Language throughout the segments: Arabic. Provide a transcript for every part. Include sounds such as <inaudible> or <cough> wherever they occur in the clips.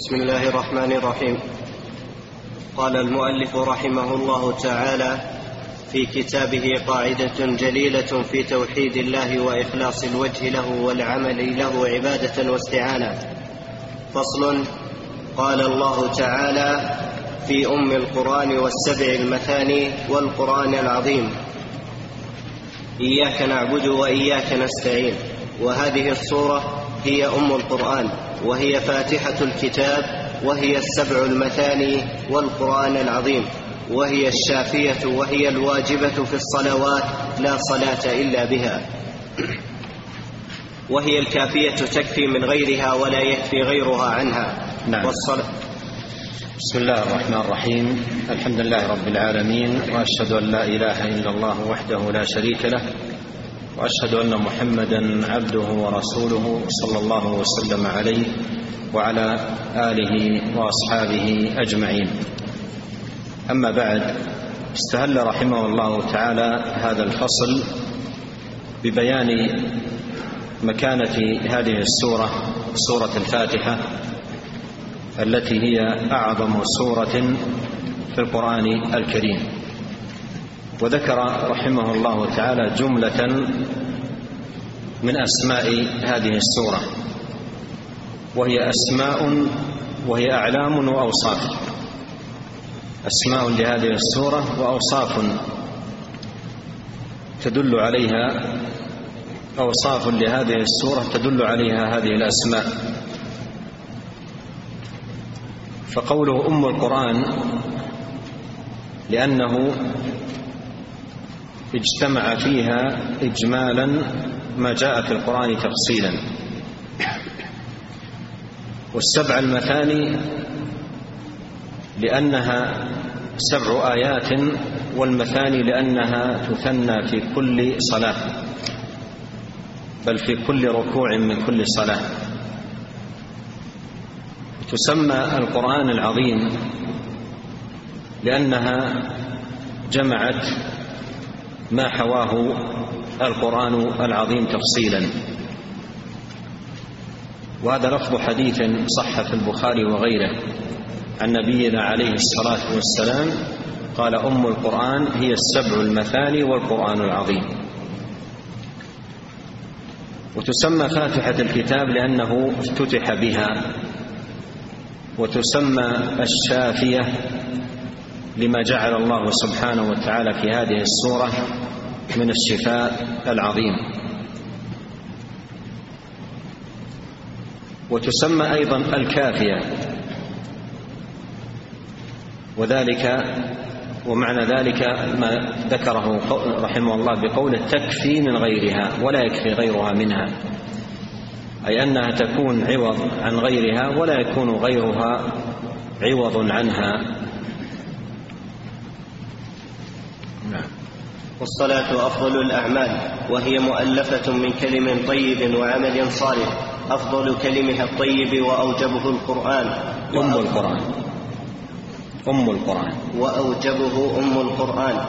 بسم الله الرحمن الرحيم. قال المؤلف رحمه الله تعالى في كتابه قاعدة جليلة في توحيد الله وإخلاص الوجه له والعمل له عبادة واستعانة. فصل قال الله تعالى في أم القرآن والسبع المثاني والقرآن العظيم إياك نعبد وإياك نستعين. وهذه الصورة هي أم القرآن. وهي فاتحة الكتاب وهي السبع المثاني والقرآن العظيم وهي الشافية وهي الواجبة في الصلوات لا صلاة إلا بها. وهي الكافية تكفي من غيرها ولا يكفي غيرها عنها. نعم. والصلاة بسم الله الرحمن الرحيم. الحمد لله رب العالمين وأشهد أن لا إله إلا الله وحده لا شريك له وأشهد أن محمدا عبده ورسوله صلى الله وسلم عليه وعلى آله وأصحابه أجمعين. أما بعد استهل رحمه الله تعالى هذا الفصل ببيان مكانة هذه السورة سورة الفاتحة التي هي أعظم سورة في القرآن الكريم. وذكر رحمه الله تعالى جملة من أسماء هذه السورة وهي أسماء وهي أعلام وأوصاف. أسماء لهذه السورة وأوصاف تدل عليها أوصاف لهذه السورة تدل عليها هذه الأسماء. فقوله أم القرآن لأنه اجتمع فيها اجمالا ما جاء في القرآن تفصيلا. والسبع المثاني لأنها سبع آيات والمثاني لأنها تثنى في كل صلاة بل في كل ركوع من كل صلاة. تسمى القرآن العظيم لأنها جمعت ما حواه القرآن العظيم تفصيلا. وهذا لفظ حديث صح في البخاري وغيره. عن نبينا عليه الصلاة والسلام قال أم القرآن هي السبع المثاني والقرآن العظيم. وتسمى فاتحة الكتاب لأنه افتتح بها. وتسمى الشافية لما جعل الله سبحانه وتعالى في هذه السوره من الشفاء العظيم. وتسمى أيضا الكافية. وذلك ومعنى ذلك ما ذكره رحمه الله بقوله تكفي من غيرها ولا يكفي غيرها منها. أي أنها تكون عوض عن غيرها ولا يكون غيرها عوض عنها. نعم. والصلاة أفضل الأعمال وهي مؤلفة من كلم طيب وعمل صالح أفضل كلمها الطيب وأوجبه القرآن. أم القرآن. أم القرآن. وأوجبه أم القرآن.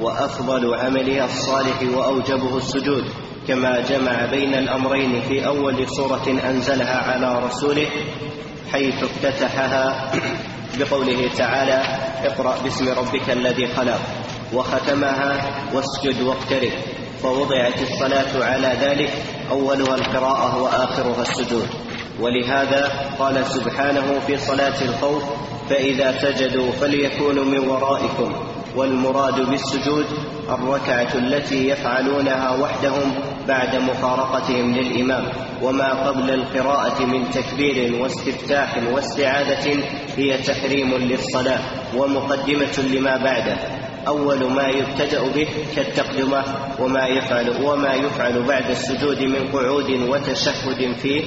وأفضل عملها الصالح وأوجبه السجود. كما جمع بين الأمرين في أول سورة أنزلها على رسوله حيث افتتحها بقوله تعالى اقرأ باسم ربك الذي خلق. وختمها واسجد واقترب فوضعت الصلاة على ذلك أولها القراءة وآخرها السجود. ولهذا قال سبحانه في صلاة الخوف فإذا سجدوا فليكونوا من ورائكم. والمراد بالسجود الركعة التي يفعلونها وحدهم بعد مفارقتهم للإمام. وما قبل القراءة من تكبير واستفتاح واستعاذة هي تحريم للصلاة ومقدمة لما بعده. أول ما يبتدأ به كالتقدمة وما يفعل وما يفعل بعد السجود من قعود وتشهد فيه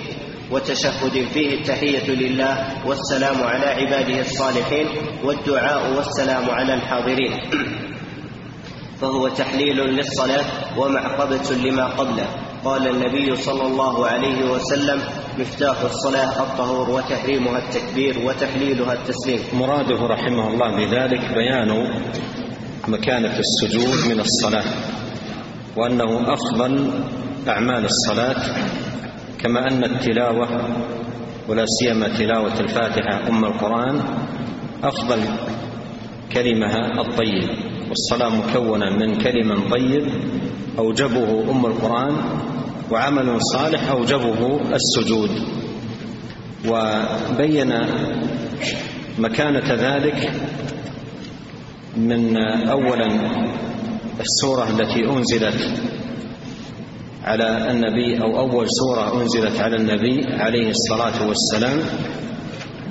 وتشهد فيه التحية لله والسلام على عباده الصالحين والدعاء والسلام على الحاضرين. <clears throat> فهو تحليل للصلاة ومعقبة لما قبله. قال النبي صلى الله عليه وسلم مفتاح الصلاة الطهور وتحريمها التكبير وتحليلها التسليم. مراده رحمه الله بذلك بيان مكانة السجود من الصلاة وأنه أفضل أعمال الصلاة كما أن التلاوة ولا سيما تلاوة الفاتحة أم القرآن أفضل كلمها الطيب والصلاة مكونة من كلم طيب أوجبه أم القرآن وعمل صالح أوجبه السجود. وبين مكانة ذلك من أولا السورة التي أنزلت على النبي أو أول سورة أنزلت على النبي عليه الصلاة والسلام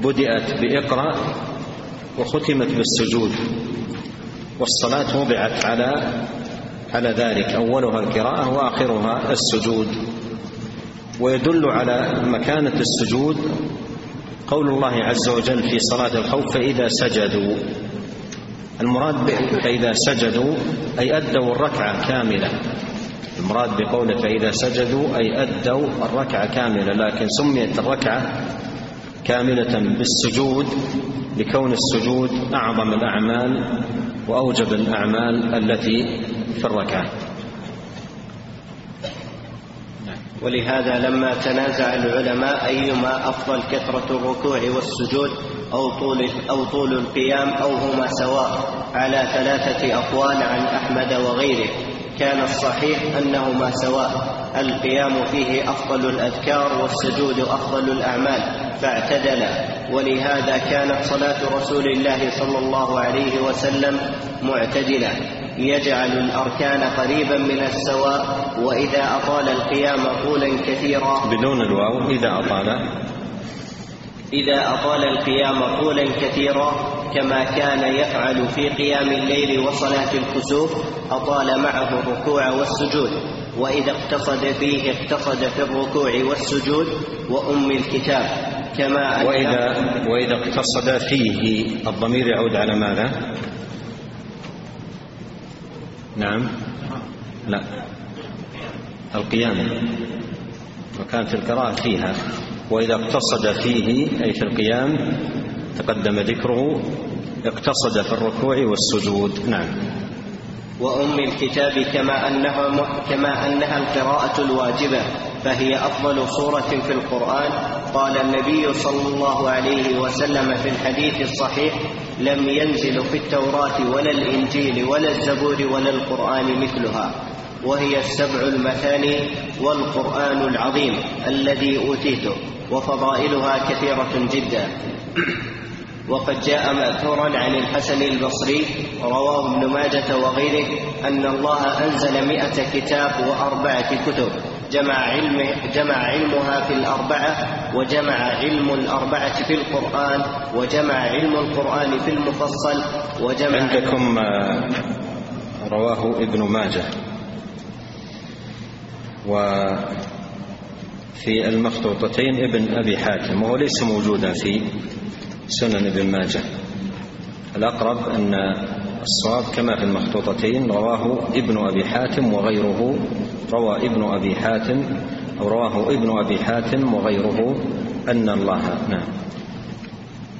بدأت بإقرأ وختمت بالسجود والصلاة وضعت على على ذلك. أولها القراءة وآخرها السجود. ويدل على مكانة السجود قول الله عز وجل في صلاة الخوف فإذا سجدوا. المراد فإذا سجدوا أي أدوا الركعة كاملة. المراد بقوله فإذا سجدوا أي أدوا الركعة كاملة لكن سميت الركعة كاملة بالسجود لكون السجود أعظم الأعمال وأوجب الأعمال التي في الركعة. ولهذا لما تنازع العلماء أيما أفضل كثرة الركوع والسجود أو طول أو طول القيام أو هما سواء على ثلاثة أقوال عن أحمد وغيره. كان الصحيح أنهما سواء. القيام فيه أفضل الأذكار والسجود أفضل الأعمال فاعتدلا ولهذا كانت صلاة رسول الله صلى الله عليه وسلم معتدلة. يجعل الأركان قريبا من السواء وإذا أطال القيام طولا كثيرا. بدون الواو إذا أطال. إذا أطال القيام طولا كثيرا كما كان يفعل في قيام الليل وصلاة الكسوف أطال معه الركوع والسجود. وإذا اقتصد فيه اقتصد في الركوع والسجود وأم الكتاب. كما وإذا وإذا اقتصد فيه الضمير يعود على ماذا؟ نعم. لا. القيام. وكانت القراءة فيها. وإذا اقتصد فيه أي في القيام تقدم ذكره اقتصد في الركوع والسجود. نعم. وأم الكتاب كما أنها كما أنها القراءة الواجبة فهي أفضل سورة في القرآن. قال النبي صلى الله عليه وسلم في الحديث الصحيح لم ينزل في التوراة ولا الإنجيل ولا الزبور ولا القرآن مثلها. وهي السبع المثاني والقرآن العظيم الذي أوتيته. وفضائلها كثيرة جدا. وقد جاء مأثورا عن الحسن البصري رواه ابن ماجه وغيره أن الله أنزل مائه كتاب وأربعة كتب. جمع علم جمع علمها في الأربعة وجمع علم الأربعة في القرآن وجمع علم القرآن في المفصل وجمع عندكم رواه ابن ماجه. وفي المخطوطتين ابن أبي حاتم وهو ليس موجودا في سنن ابن ماجه. الأقرب أن الصواب كما في المخطوطتين رواه ابن أبي حاتم وغيره روى ابن أبي حاتم أو رواه ابن أبي حاتم وغيره أن الله نعم.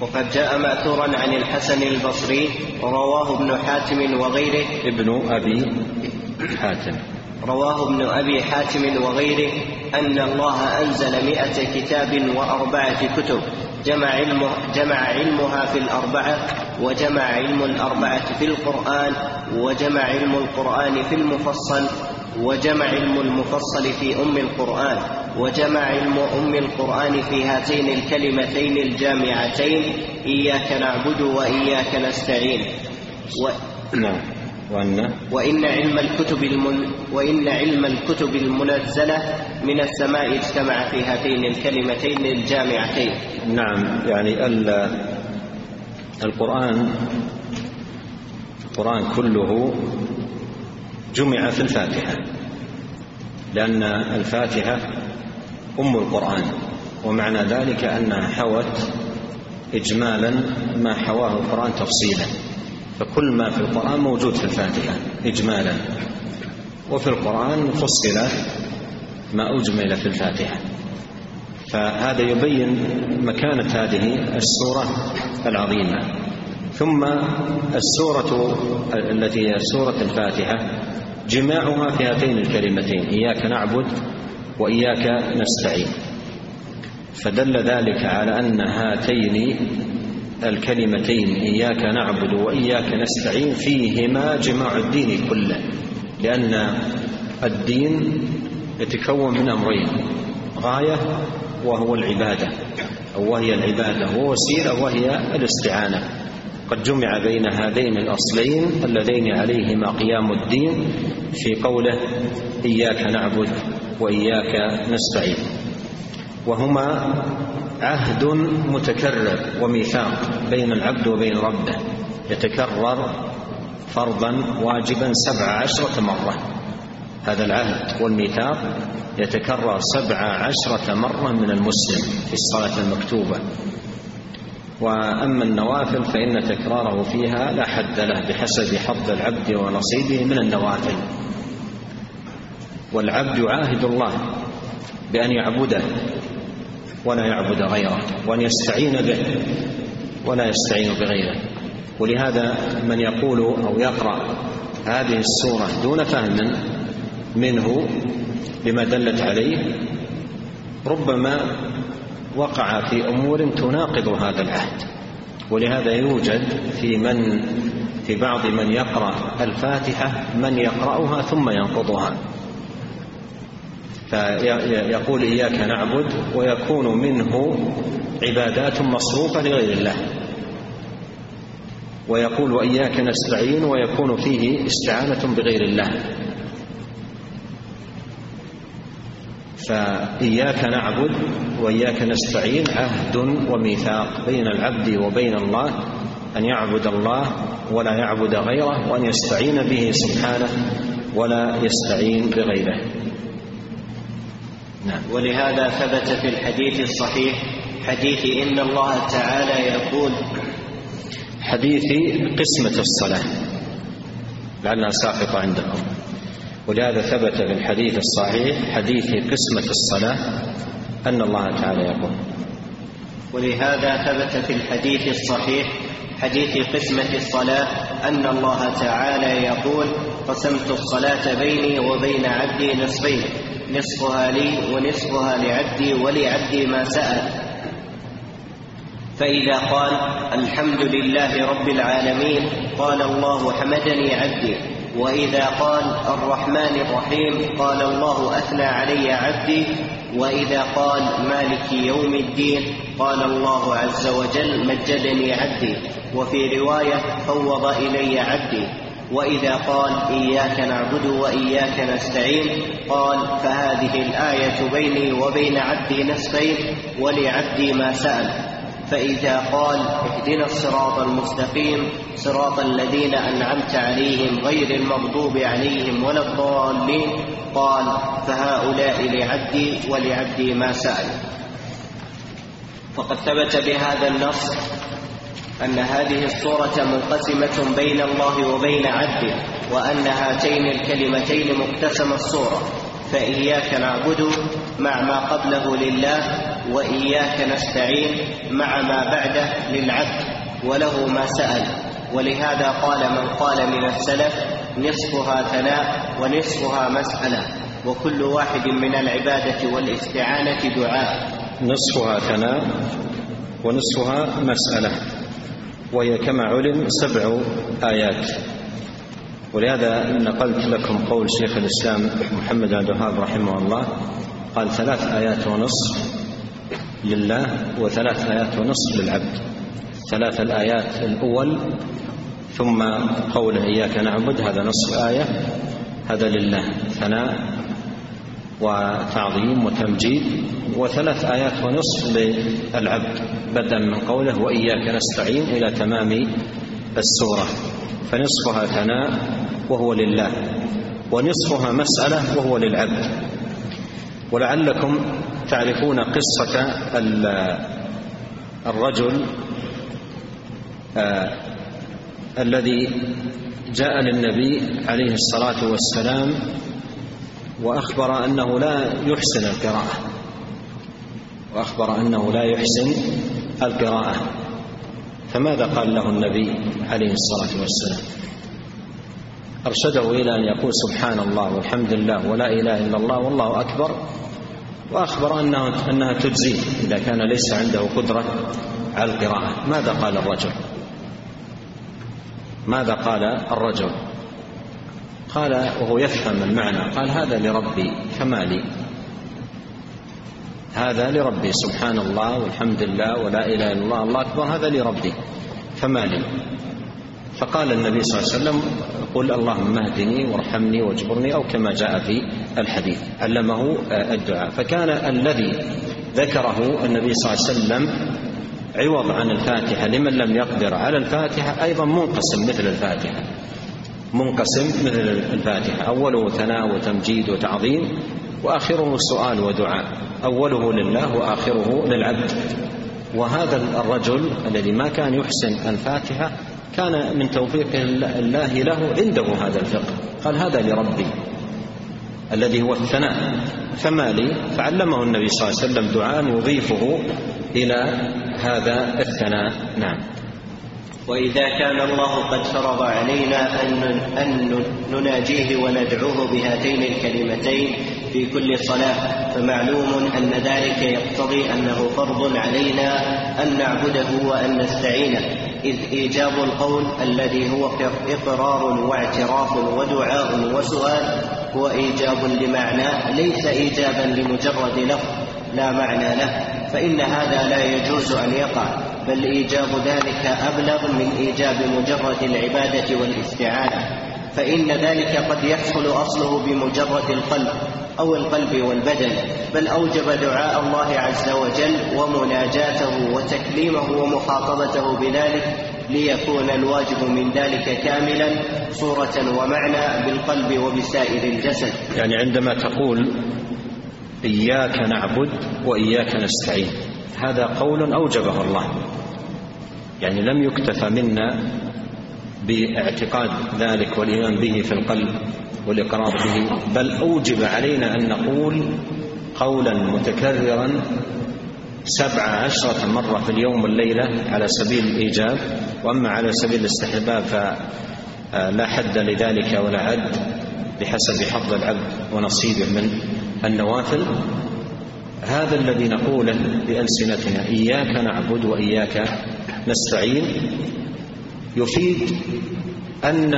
وقد جاء مأثورا عن الحسن البصري رواه ابن حاتم وغيره. ابن أبي حاتم. رواه ابن أبي حاتم وغيره أن الله أنزل مئة كتاب وأربعة كتب جمع, علمه جمع علمها في الأربعة وجمع علم الأربعة في القرآن وجمع علم القرآن في المفصل وجمع علم المفصل في أم القرآن وجمع علم أم القرآن في هاتين الكلمتين الجامعتين إياك نعبد وإياك نستعين. و... نعم. وأن وإن علم الكتب المن وإن علم الكتب المنزلة من السماء اجتمع في هاتين الكلمتين الجامعتين. نعم يعني ال... القرآن القرآن كله جمع في الفاتحة لأن الفاتحة أم القرآن ومعنى ذلك أنها حوت إجمالا ما حواه القرآن تفصيلا. فكل ما في القرآن موجود في الفاتحة إجمالا. وفي القرآن فصل ما أجمل في الفاتحة. فهذا يبين مكانة هذه السورة العظيمة. ثم السورة التي هي سورة الفاتحة جماعها في هاتين الكلمتين إياك نعبد وإياك نستعين. فدل ذلك على أن هاتين الكلمتين إياك نعبد وإياك نستعين فيهما جماع الدين كله لأن الدين يتكون من أمرين غاية وهو العبادة أو وهي العبادة ووسيلة وهي الاستعانة. قد جمع بين هذين الأصلين اللذين عليهما قيام الدين في قوله إياك نعبد وإياك نستعين. وهما عهد متكرر وميثاق بين العبد وبين ربه. يتكرر فرضا واجبا سبع عشرة مرة. هذا العهد والميثاق يتكرر سبع عشرة مرة من المسلم في الصلاة المكتوبة. وأما النوافل فإن تكراره فيها لا حد له بحسب حظ العبد ونصيبه من النوافل. والعبد يعاهد الله بأن يعبده ولا يعبد غيره وأن يستعين به ولا يستعين بغيره. ولهذا من يقول أو يقرأ هذه السورة دون فهم منه لما دلت عليه ربما وقع في أمور تناقض هذا العهد. ولهذا يوجد في من في بعض من يقرأ الفاتحة من يقرأها ثم ينقضها. فيقول إياك نعبد ويكون منه عبادات مصروفة لغير الله. ويقول وإياك نستعين ويكون فيه استعانة بغير الله. فإياك نعبد وإياك نستعين عهد وميثاق بين العبد وبين الله أن يعبد الله ولا يعبد غيره وأن يستعين به سبحانه ولا يستعين بغيره. نعم. ولهذا ثبت في الحديث الصحيح حديث إن الله تعالى يقول حديث قسمة الصلاة. لعلها ساقطة عندكم. ولهذا ثبت في الحديث الصحيح حديث قسمة الصلاة أن الله تعالى يقول. ولهذا ثبت في الحديث الصحيح حديث قسمة الصلاة أن الله تعالى يقول قسمت الصلاة بيني وبين عبدي نصفين. نصفها لي ونصفها لعبدي ولعبدي ما سأل. فإذا قال الحمد لله رب العالمين قال الله حمدني عبدي. وإذا قال الرحمن الرحيم قال الله أثنى علي عبدي. وإذا قال مالك يوم الدين قال الله عز وجل مجدني عبدي. وفي رواية فوض إلي عبدي. وإذا قال إياك نعبد وإياك نستعين قال فهذه الآية بيني وبين عبدي نصفين ولعبدي ما سأل. فإذا قال اهدنا الصراط المستقيم صراط الذين أنعمت عليهم غير المغضوب عليهم ولا الضالين قال فهؤلاء لعبدي ولعبدي ما سأل. فقد ثبت بهذا النص أن هذه الصورة منقسمة بين الله وبين عبده وأن هاتين الكلمتين مقتسم الصورة. فإياك نعبد مع ما قبله لله وإياك نستعين مع ما بعده للعبد وله ما سأل. ولهذا قال من قال من السلف نصفها ثناء ونصفها مسألة. وكل واحد من العبادة والاستعانة دعاء. نصفها ثناء ونصفها مسألة. وهي كما علم سبع آيات. ولهذا نقلت لكم قول شيخ الإسلام محمد بن الوهاب رحمه الله قال ثلاث آيات ونصف لله وثلاث آيات ونصف للعبد. ثلاث الآيات الأول ثم قوله إياك نعبد هذا نصف آية هذا لله ثناء وتعظيم وتمجيد وثلاث آيات ونصف للعبد. بدءا من قوله وإياك نستعين إلى تمام السورة. فنصفها ثناء وهو لله ونصفها مسألة وهو للعبد. ولعلكم تعرفون قصة الرجل آه الذي جاء للنبي عليه الصلاة والسلام وأخبر أنه لا يحسن القراءة. وأخبر أنه لا يحسن القراءة. فماذا قال له النبي عليه الصلاة والسلام؟ أرشده إلى أن يقول سبحان الله والحمد لله ولا إله إلا الله والله أكبر. وأخبر أنه أنها تجزيه إذا كان ليس عنده قدرة على القراءة. ماذا قال الرجل؟ ماذا قال الرجل؟ قال وهو يفهم المعنى قال هذا لربي فما لي. هذا لربي سبحان الله والحمد لله ولا إله إلا الله الله أكبر هذا لربي فما لي. فقال النبي صلى الله عليه وسلم قل اللهم اهدني وارحمني واجبرني أو كما جاء في الحديث علمه الدعاء فكان الذي ذكره النبي صلى الله عليه وسلم عوض عن الفاتحة لمن لم يقدر على الفاتحة أيضا منقسم مثل الفاتحة. منقسم مثل الفاتحة. أوله ثناء وتمجيد وتعظيم وآخره سؤال ودعاء. أوله لله وآخره للعبد. وهذا الرجل الذي ما كان يحسن الفاتحة كان من توفيق الله له عنده هذا الفقه. قال هذا لربي الذي هو الثناء. فما لي؟ فعلمه النبي صلى الله عليه وسلم دعاء يضيفه إلى هذا الثناء. نعم. وإذا كان الله قد فرض علينا أن أن نناجيه وندعوه بهاتين الكلمتين في كل صلاة فمعلوم أن ذلك يقتضي أنه فرض علينا أن نعبده وأن نستعينه. إذ إيجاب القول الذي هو إقرار واعتراف ودعاء وسؤال هو إيجاب لمعنى ليس إيجابا لمجرد لفظ لا معنى له فإن هذا لا يجوز أن يقع. بل إيجاب ذلك أبلغ من إيجاب مجرد العبادة والاستعانة فإن ذلك قد يحصل أصله بمجرد القلب أو القلب والبدن بل أوجب دعاء الله عز وجل ومناجاته وتكليمه ومخاطبته بذلك ليكون الواجب من ذلك كاملا صورة ومعنى بالقلب وبسائر الجسد. يعني عندما تقول إياك نعبد وإياك نستعين. هذا قول أوجبه الله. يعني لم يكتف منا باعتقاد ذلك والإيمان به في القلب والإقرار به بل أوجب علينا أن نقول قولا متكررا سبع عشرة مرة في اليوم والليلة على سبيل الإيجاب. وأما على سبيل الاستحباب فلا حد لذلك ولا عد بحسب حظ العبد ونصيبه من النوافل. هذا الذي نقوله بألسنتنا إياك نعبد وإياك نستعين. يفيد أن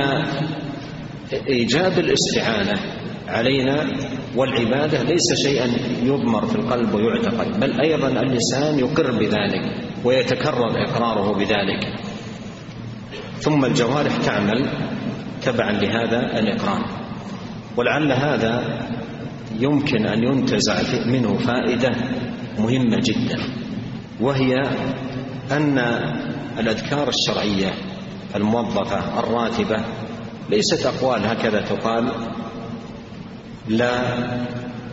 إيجاب الاستعانة علينا والعبادة ليس شيئا يضمر في القلب ويعتقد بل أيضا اللسان يقر بذلك ويتكرر إقراره بذلك. ثم الجوارح تعمل تبعا لهذا الإقرار. ولعل هذا يمكن أن ينتزع منه فائدة مهمة جدا وهي أن الأذكار الشرعية الموظفة الراتبة ليست أقوال هكذا تقال لا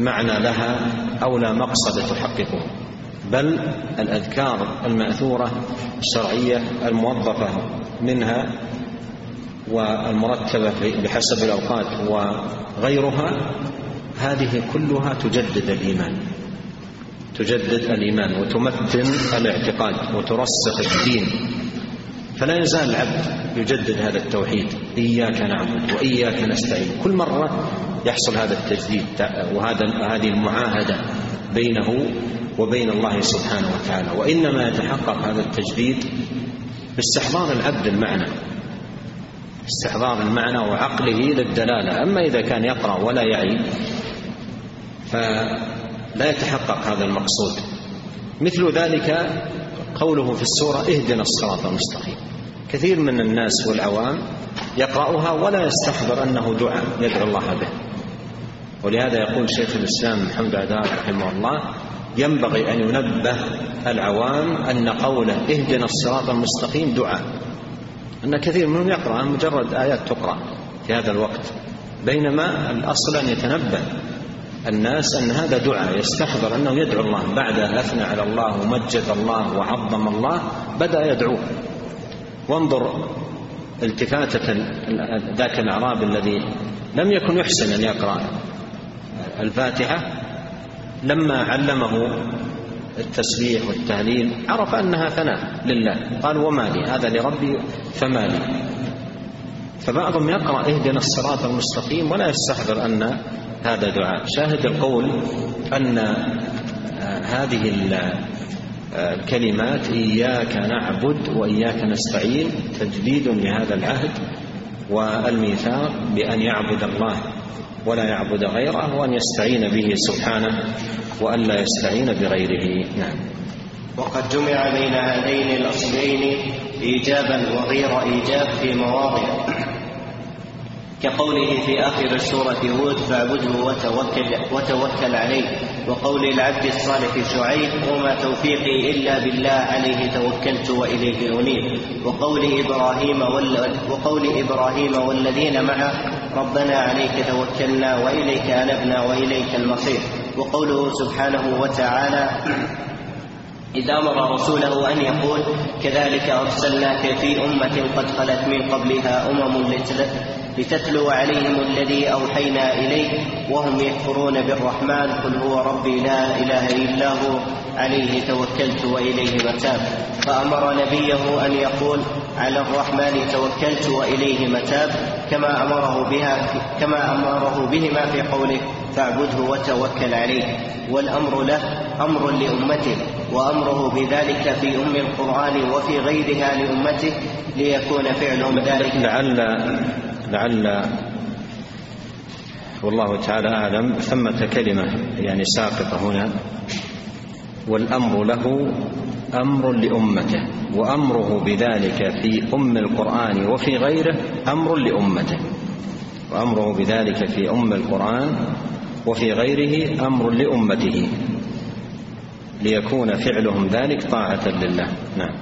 معنى لها أو لا مقصد تحققه بل الأذكار المأثورة الشرعية الموظفة منها والمرتبة بحسب الأوقات وغيرها هذه كلها تجدد الإيمان. تجدد الإيمان وتمتن الاعتقاد وترسخ الدين. فلا يزال العبد يجدد هذا التوحيد. إياك نعبد وإياك نستعين. كل مرة يحصل هذا التجديد وهذا هذه المعاهدة بينه وبين الله سبحانه وتعالى. وإنما يتحقق هذا التجديد باستحضار العبد المعنى. استحضار المعنى وعقله للدلالة. أما إذا كان يقرأ ولا يعي فلا يتحقق هذا المقصود. مثل ذلك قوله في السورة اهدنا الصراط المستقيم. كثير من الناس والعوام يقرأها ولا يستحضر أنه دعاء يدعو الله به. ولهذا يقول شيخ الإسلام محمد عداد رحمه الله ينبغي أن ينبه العوام أن قوله اهدنا الصراط المستقيم دعاء. أن كثير منهم يقرأ مجرد آيات تقرأ في هذا الوقت. بينما الأصل أن يتنبه الناس أن هذا دعاء يستحضر أنه يدعو الله. بعد أثنى على الله ومجد الله وعظم الله بدأ يدعوه وانظر التفاتة ذاك الأعرابي الذي لم يكن يحسن أن يقرأ الفاتحة. لما علمه التسبيح والتهليل عرف أنها ثناء لله. قال وما لي؟ هذا لربي فما لي؟ فبعضهم يقرأ اهدنا الصراط المستقيم ولا يستحضر أن هذا دعاء. شاهد القول أن هذه الكلمات إياك نعبد وإياك نستعين تجديد لهذا العهد والميثاق بأن يعبد الله ولا يعبد غيره وأن يستعين به سبحانه وأن لا يستعين بغيره. نعم. وقد جمع بين هذين الأصلين إيجابا وغير إيجاب في مواضع. كقوله في آخر سورة هود فاعبده وتوكل, وتوكل عليه. وقول العبد الصالح شعيب وما توفيقي إلا بالله عليه توكلت وإليه أنيب. وقول إبراهيم وقول إبراهيم والذين معه ربنا عليك توكلنا وإليك أنبنا وإليك المصير. وقوله سبحانه وتعالى إذ أمر رسوله أن يقول كذلك أرسلناك في أمة قد خلت من قبلها أمم لتتلو عليهم الذي أوحينا إليه وهم يكفرون بالرحمن قل هو ربي لا إله إلا هو عليه توكلت وإليه متاب. فأمر نبيه أن يقول على الرحمن توكلت وإليه متاب كما أمره بها كما أمره بهما في قوله فاعبده وتوكل عليه. والأمر له أمر لأمته. وأمره بذلك في أم القرآن وفي غيرها لأمته ليكون فعلهم ذلك. لعل لعل والله تعالى أعلم ثمة كلمة يعني ساقطة هنا. والأمر له أمر لأمته وأمره بذلك في أم القرآن وفي غيره أمر لأمته. وأمره بذلك في أم القرآن وفي غيره أمر لأمته. ليكون فعلهم ذلك طاعة لله. نعم.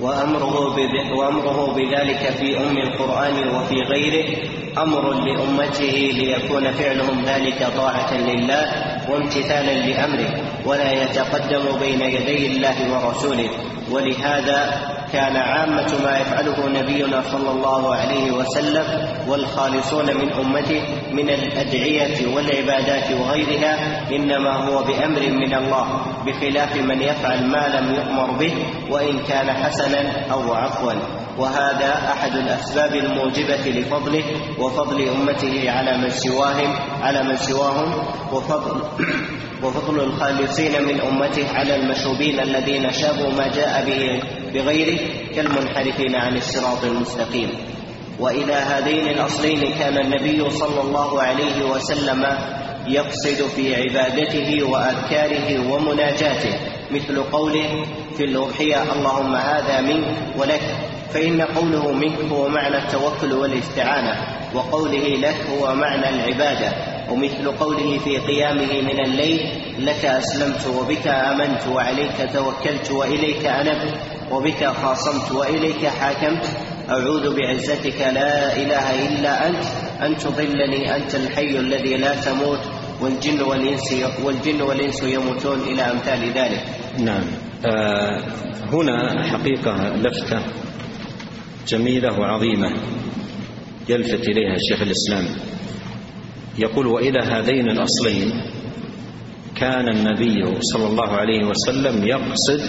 وأمره, وأمره بذلك في أم القرآن وفي غيره. أمر لأمته ليكون فعلهم ذلك طاعة لله وامتثالا لأمره. ولا يتقدم بين يدي الله ورسوله. ولهذا كان عامة ما يفعله نبينا صلى الله عليه وسلم والخالصون من أمته من الأدعية والعبادات وغيرها إنما هو بأمر من الله بخلاف من يفعل ما لم يؤمر به وإن كان حسنا أو عفوا. وهذا أحد الأسباب الموجبة لفضله وفضل أمته على من سواهم على من سواهم وفضل وفضل الخالصين من أمته على المشوبين الذين شابوا ما جاء به بغيره كالمنحرفين عن الصراط المستقيم. وإلى هذين الأصلين كان النبي صلى الله عليه وسلم يقصد في عبادته وأذكاره ومناجاته مثل قوله في الأضحية اللهم هذا منك ولك فإن قوله منك هو معنى التوكل والاستعانة وقوله لك هو معنى العبادة ومثل قوله في قيامه من الليل لك أسلمت وبك آمنت وعليك توكلت وإليك أنبت وبك خاصمت وإليك حاكمت أعوذ بعزتك لا إله إلا أنت أن تضلني أنت الحي الذي لا تموت والجن والإنس والجن والإنس يموتون إلى أمثال ذلك. نعم. آه هنا حقيقة لفتة جميلة وعظيمة يلفت إليها شيخ الإسلام يقول وإلى هذين الأصلين كان النبي صلى الله عليه وسلم يقصد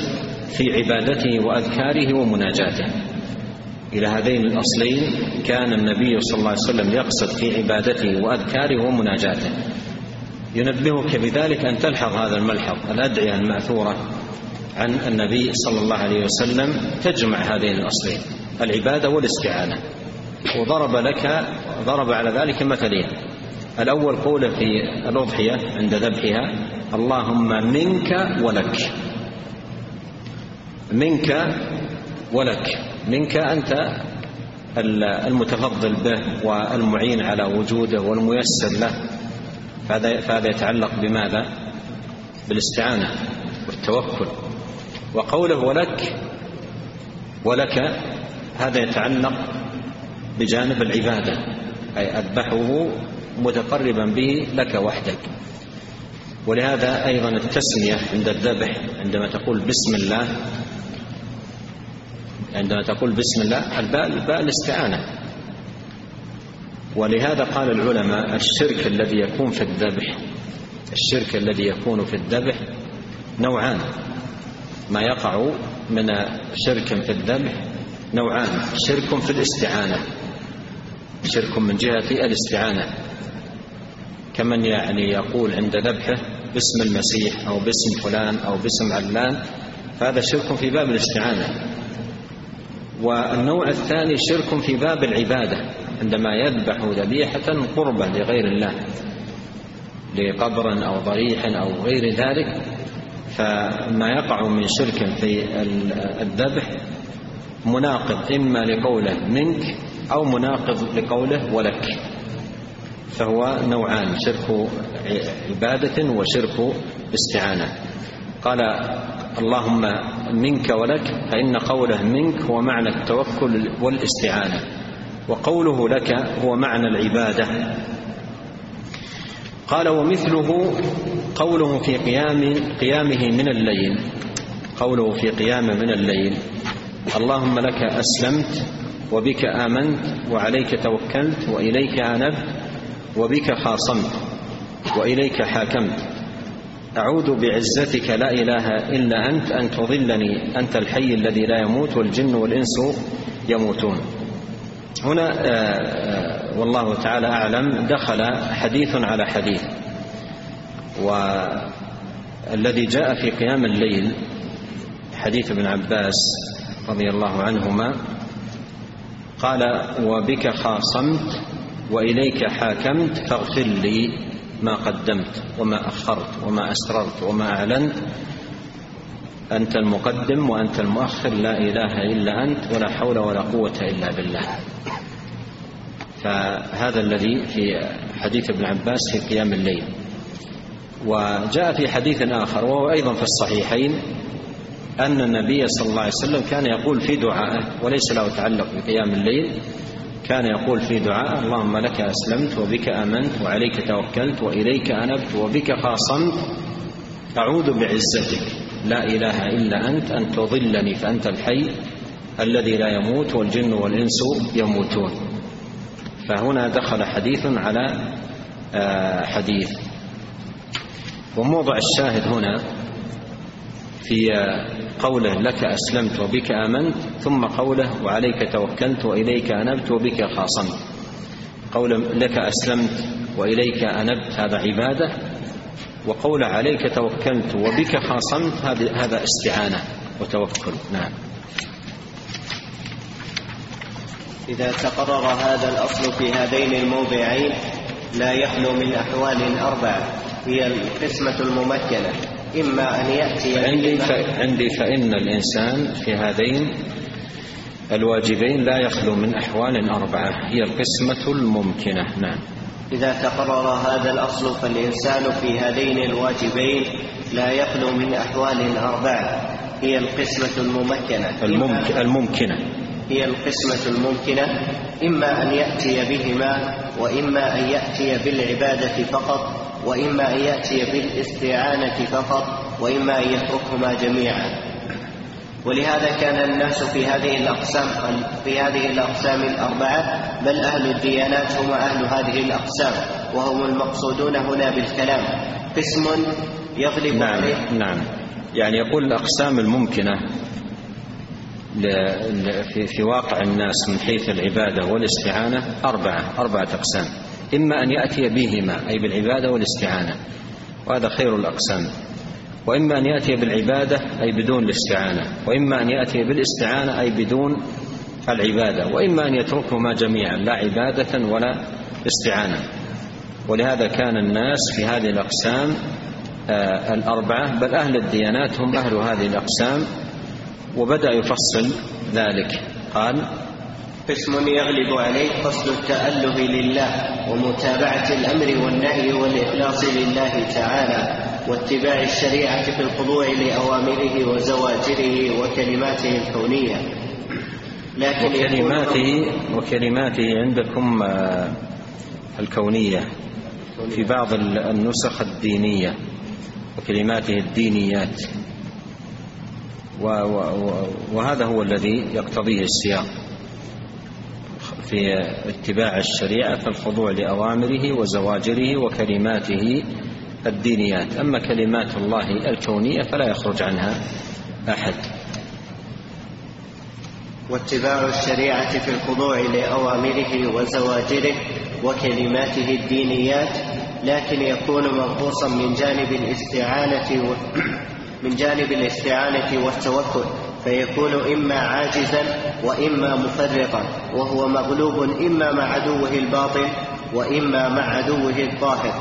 في عبادته وأذكاره ومناجاته. إلى هذين الأصلين كان النبي صلى الله عليه وسلم يقصد في عبادته وأذكاره ومناجاته. ينبهك بذلك أن تلحظ هذا الملحظ الأدعية المأثورة عن النبي صلى الله عليه وسلم تجمع هذين الأصلين العبادة والاستعانة. وضرب لك ضرب على ذلك مثلين. الأول قوله في الأضحية عند ذبحها اللهم منك ولك. منك ولك. منك أنت المتفضل به والمعين على وجوده والميسر له. فهذا فهذا يتعلق بماذا؟ بالاستعانة والتوكل. وقوله ولك ولك هذا يتعلق بجانب العبادة أي أذبحه متقربا به لك وحدك. ولهذا أيضا التسمية عند الذبح عندما تقول بسم الله عندما تقول بسم الله الباء الباء الاستعانة. ولهذا قال العلماء الشرك الذي يكون في الذبح الشرك الذي يكون في الذبح نوعان. ما يقع من شرك في الذبح نوعان شرك في الاستعانة شرك من جهة الاستعانة. كمن يعني يقول عند ذبحه باسم المسيح أو باسم فلان أو باسم علان فهذا شرك في باب الاستعانة. والنوع الثاني شرك في باب العبادة عندما يذبح ذبيحة قربة لغير الله لقبر أو ضريح أو غير ذلك فما يقع من شرك في الذبح مناقض إما لقوله منك أو مناقض لقوله ولك. فهو نوعان شرك عبادة وشرك استعانة. قال اللهم منك ولك فإن قوله منك هو معنى التوكل والاستعانة وقوله لك هو معنى العبادة. قال ومثله قوله في قيام قيامه من الليل. قوله في قيامه من الليل اللهم لك أسلمت وبك آمنت وعليك توكلت وإليك أنبت وبك خاصمت وإليك حاكمت. أعوذ بعزتك لا إله إلا أنت أن تضلني أنت الحي الذي لا يموت والجن والإنس يموتون. هنا آه، آه، والله تعالى أعلم دخل حديث على حديث. والذي جاء في قيام الليل حديث ابن عباس رضي الله عنهما قال وبك خاصمت وإليك حاكمت فاغفر لي ما قدمت وما أخرت وما أسررت وما أعلنت. أنت المقدم وأنت المؤخر لا إله إلا أنت ولا حول ولا قوة إلا بالله. فهذا الذي في حديث ابن عباس في قيام الليل. وجاء في حديث آخر وهو أيضا في الصحيحين أن النبي صلى الله عليه وسلم كان يقول في دعائه وليس له تعلق بقيام الليل كان يقول في دعاء اللهم لك أسلمت وبك آمنت وعليك توكلت وإليك أنبت وبك خاصمت. أعوذ بعزتك. لا إله إلا أنت. أن تضلني فأنت الحي الذي لا يموت والجن والإنس يموتون. فهنا دخل حديث على آه، حديث. وموضع الشاهد هنا في قوله لك أسلمت وبك آمنت ثم قوله وعليك توكلت وإليك أنبت وبك خاصمت. قول لك أسلمت وإليك أنبت هذا عبادة. وقول عليك توكلت وبك خاصمت هذا استعانة وتوكل. نعم. إذا تقرر هذا الأصل في هذين الموضعين لا يخلو من أحوال أربعة هي القسمة الممكنة. إما أن يأتي عندي عندي فإن الإنسان في هذين الواجبين لا يخلو من أحوال أربعة هي القسمة الممكنة. نعم. إذا تقرر هذا الأصل فالإنسان في هذين الواجبين لا يخلو من أحوال أربعة هي القسمة الممكنة. الممك... الممكنة. هي القسمة الممكنة إما أن يأتي بهما وإما أن يأتي بالعبادة فقط. وإما أن يأتي بالاستعانة فقط وإما أن يتركهما جميعا. ولهذا كان الناس في هذه الأقسام في هذه الأقسام الأربعة بل أهل الديانات هم أهل هذه الأقسام وهم المقصودون هنا بالكلام. قسم يغلب نعم عليه. نعم. يعني يقول الأقسام الممكنة في في واقع الناس من حيث العبادة والاستعانة أربعة أربعة أقسام. إما أن يأتي بهما أي بالعبادة والاستعانة. وهذا خير الأقسام. وإما أن يأتي بالعبادة أي بدون الاستعانة. وإما أن يأتي بالاستعانة أي بدون العبادة. وإما أن يتركهما جميعا لا عبادة ولا استعانة. ولهذا كان الناس في هذه الأقسام آه، الأربعة بل أهل الديانات هم أهل هذه الأقسام. وبدأ يفصل ذلك. قال قسم يغلب عليه قصد التأله لله ومتابعة الأمر والنهي والإخلاص لله تعالى واتباع الشريعة في الخضوع لأوامره وزواجره وكلماته الكونية. لكن وكلماته وكلماته عندكم آه، الكونية في بعض النسخ الدينية وكلماته الدينيات. وهذا هو الذي يقتضيه السياق. في اتباع الشريعة فالخضوع لأوامره وزواجره وكلماته الدينيات. أما كلمات الله الكونية فلا يخرج عنها أحد. واتباع الشريعة في الخضوع لأوامره وزواجره وكلماته الدينيات لكن يكون منقوصا من جانب الاستعانة و... <clears throat> من جانب الاستعانة والتوكل. فيكون إما عاجزا وإما مفرطا وهو مغلوب إما مع عدوه الباطن وإما مع عدوه الظاهر.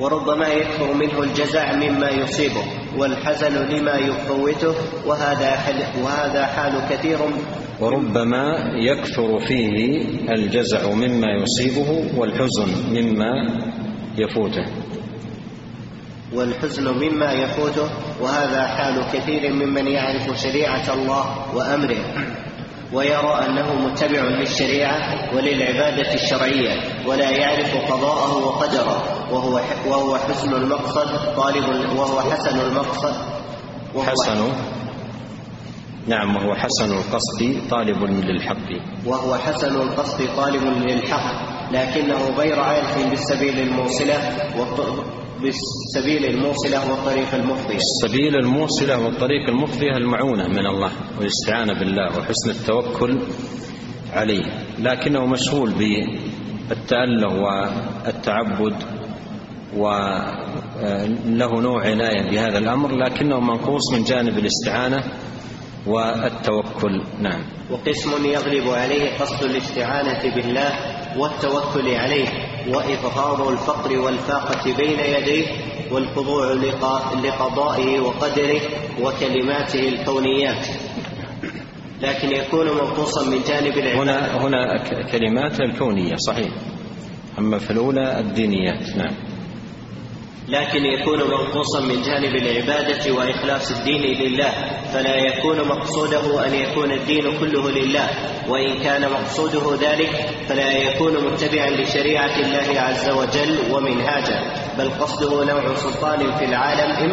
وربما يكثر منه الجزع مما يصيبه والحزن لما يفوته وهذا حل وهذا حال كثير. وربما يكثر فيه الجزع مما يصيبه والحزن مما يفوته. والحزن مما يفوته وهذا حال كثير ممن يعرف شريعة الله وأمره. ويرى أنه متبع للشريعة وللعبادة الشرعية ولا يعرف قضاءه وقدره. وهو وهو حسن المقصد طالب وهو حسن المقصد. وهو حسن. نعم وهو حسن القصد طالب للحق. وهو حسن القصد طالب للحق. لكنه غير عارف بالسبيل الموصلة بالسبيل الموصلة والطريق المفضية السبيل الموصلة والطريق المفضية المعونة من الله والاستعانة بالله وحسن التوكل عليه. لكنه مشغول بالتأله والتعبد وله نوع عناية بهذا الأمر لكنه منقوص من جانب الاستعانة والتوكل. نعم. وقسم يغلب عليه قصد الاستعانة بالله والتوكل عليه وإظهار الفقر والفاقة بين يديه والخضوع لقضائه وقدره وكلماته الكونيات. لكن يكون منقوصا من جانب العبادة. هنا هنا كلمات الكونية صحيح. أما في الأولى الدينيات نعم. لكن يكون منقوصا من جانب العبادة وإخلاص الدين لله فلا يكون مقصوده أن يكون الدين كله لله وإن كان مقصوده ذلك فلا يكون متبعا لشريعة الله عز وجل ومنهاجه بل قصده نوع سلطان في العالم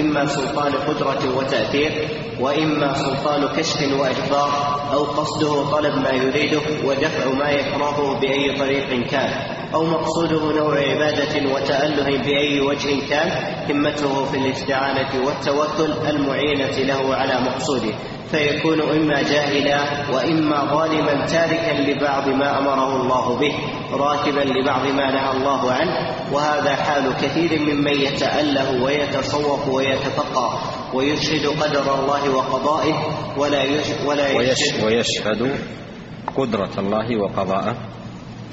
إما سلطان قدرة وتأثير وإما سلطان كشف وإخبار أو قصده طلب ما يريده ودفع ما يكرهه بأي طريق كان. أو مقصوده نوع عبادة وتأله بأي وجه كان همته في الاستعانة والتوكل المعينة له على مقصوده. فيكون إما جاهلا وإما ظالما تاركا لبعض ما أمره الله به راكبا لبعض ما نهى الله عنه. وهذا حال كثير ممن يتأله ويتصوف ويتفقه ويشهد قدر الله وقضائه ولا ولا يشهد ويشهد قدرة الله وقضاءه.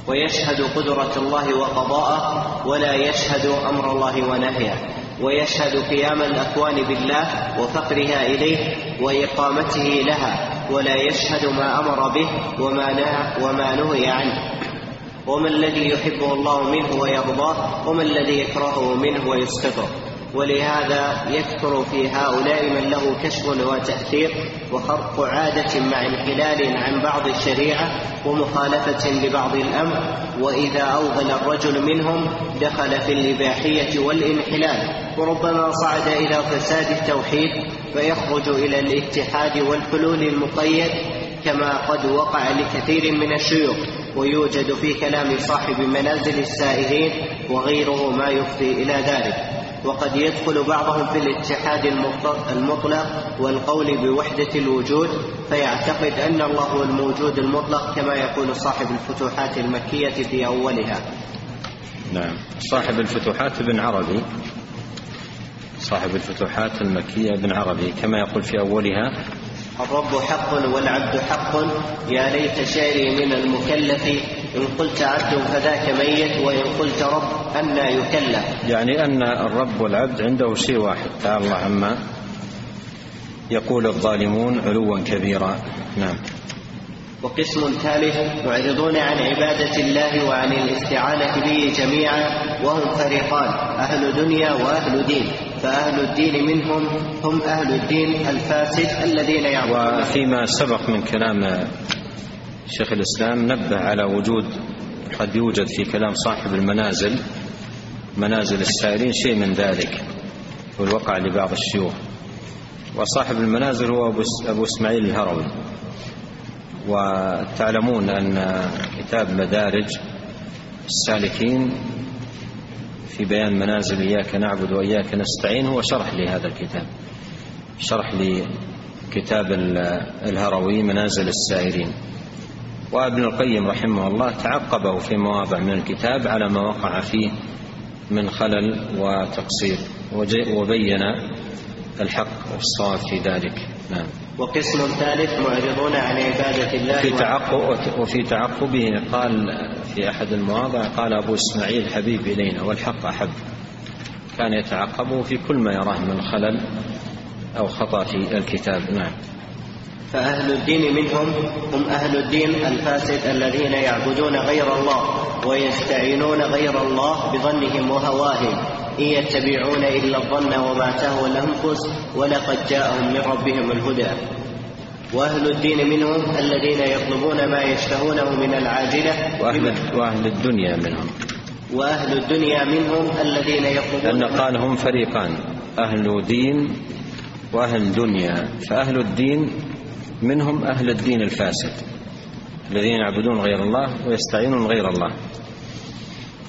ويشهد قدرة الله وقضاءه ولا يشهد أمر الله ونهيه. ويشهد قيام الأكوان بالله وفقرها إليه وإقامته لها ولا يشهد ما أمر به وما نهى, وما نهي عنه. وما الذي يحبه الله منه ويرضاه وما الذي يكرهه منه ويسقطه ولهذا يكثر في هؤلاء من له كشف وتأثير وخرق عادة مع انحلال عن بعض الشريعة ومخالفة لبعض الأمر وإذا أوغل الرجل منهم دخل في الإباحية والانحلال. وربما صعد إلى فساد التوحيد فيخرج إلى الاتحاد والحلول المقيد كما قد وقع لكثير من الشيوخ. ويوجد في كلام صاحب منازل السائرين وغيره ما يفضي إلى ذلك. وقد يدخل بعضهم في الاتحاد المطلق والقول بوحدة الوجود فيعتقد أن الله هو الموجود المطلق كما يقول صاحب الفتوحات المكية في أولها. نعم. صاحب الفتوحات ابن عربي صاحب الفتوحات المكية ابن عربي كما يقول في أولها الرب حق والعبد حق. يا ليت شعري من المكلف. إن قلت عبد فذاك ميت وإن قلت رب أنا يكلف. يعني أن الرب والعبد عنده شيء واحد. تعالى الله عما يقول الظالمون علوا كبيرا. نعم. وقسم ثالث معرضون عن عبادة الله وعن الاستعانة به جميعا وهم فريقان أهل دنيا وأهل دين. فأهل الدين منهم هم أهل الدين الفاسد الذين يعبدون. وفيما سبق من كلام شيخ الإسلام نبه على وجود قد يوجد في كلام صاحب المنازل منازل السائرين شيء من ذلك والوقع لبعض الشيوخ. وصاحب المنازل هو أبو إسماعيل الهروي. وتعلمون أن كتاب مدارج السالكين في بيان منازل إياك نعبد وإياك نستعين هو شرح لهذا الكتاب شرح لكتاب الهروي منازل السائرين. وابن القيم رحمه الله تعقبه في مواضع من الكتاب على ما وقع فيه من خلل وتقصير وبين الحق والصواب في ذلك. نعم. وقسم ثالث معرضون عن عبادة الله وفي تعقب وفي تعقبه قال في أحد المواضع قال أبو إسماعيل حبيب إلينا والحق أحب. كان يتعقبه في كل ما يراه من خلل أو خطأ في الكتاب. نعم. فأهل الدين منهم هم أهل الدين الفاسد الذين يعبدون غير الله ويستعينون غير الله بظنهم وهواهم. إن يتبعون إلا الظن وما تهوى الأنفس ولقد جاءهم من ربهم الهدى. وأهل الدين منهم الذين يطلبون ما يشتهونه من العاجلة. وأهل, وأهل الدنيا منهم. وأهل الدنيا منهم الذين يطلبون لأن قال هم فريقان أهل دين وأهل دنيا. فأهل الدين منهم أهل الدين الفاسد الذين يعبدون غير الله ويستعينون غير الله.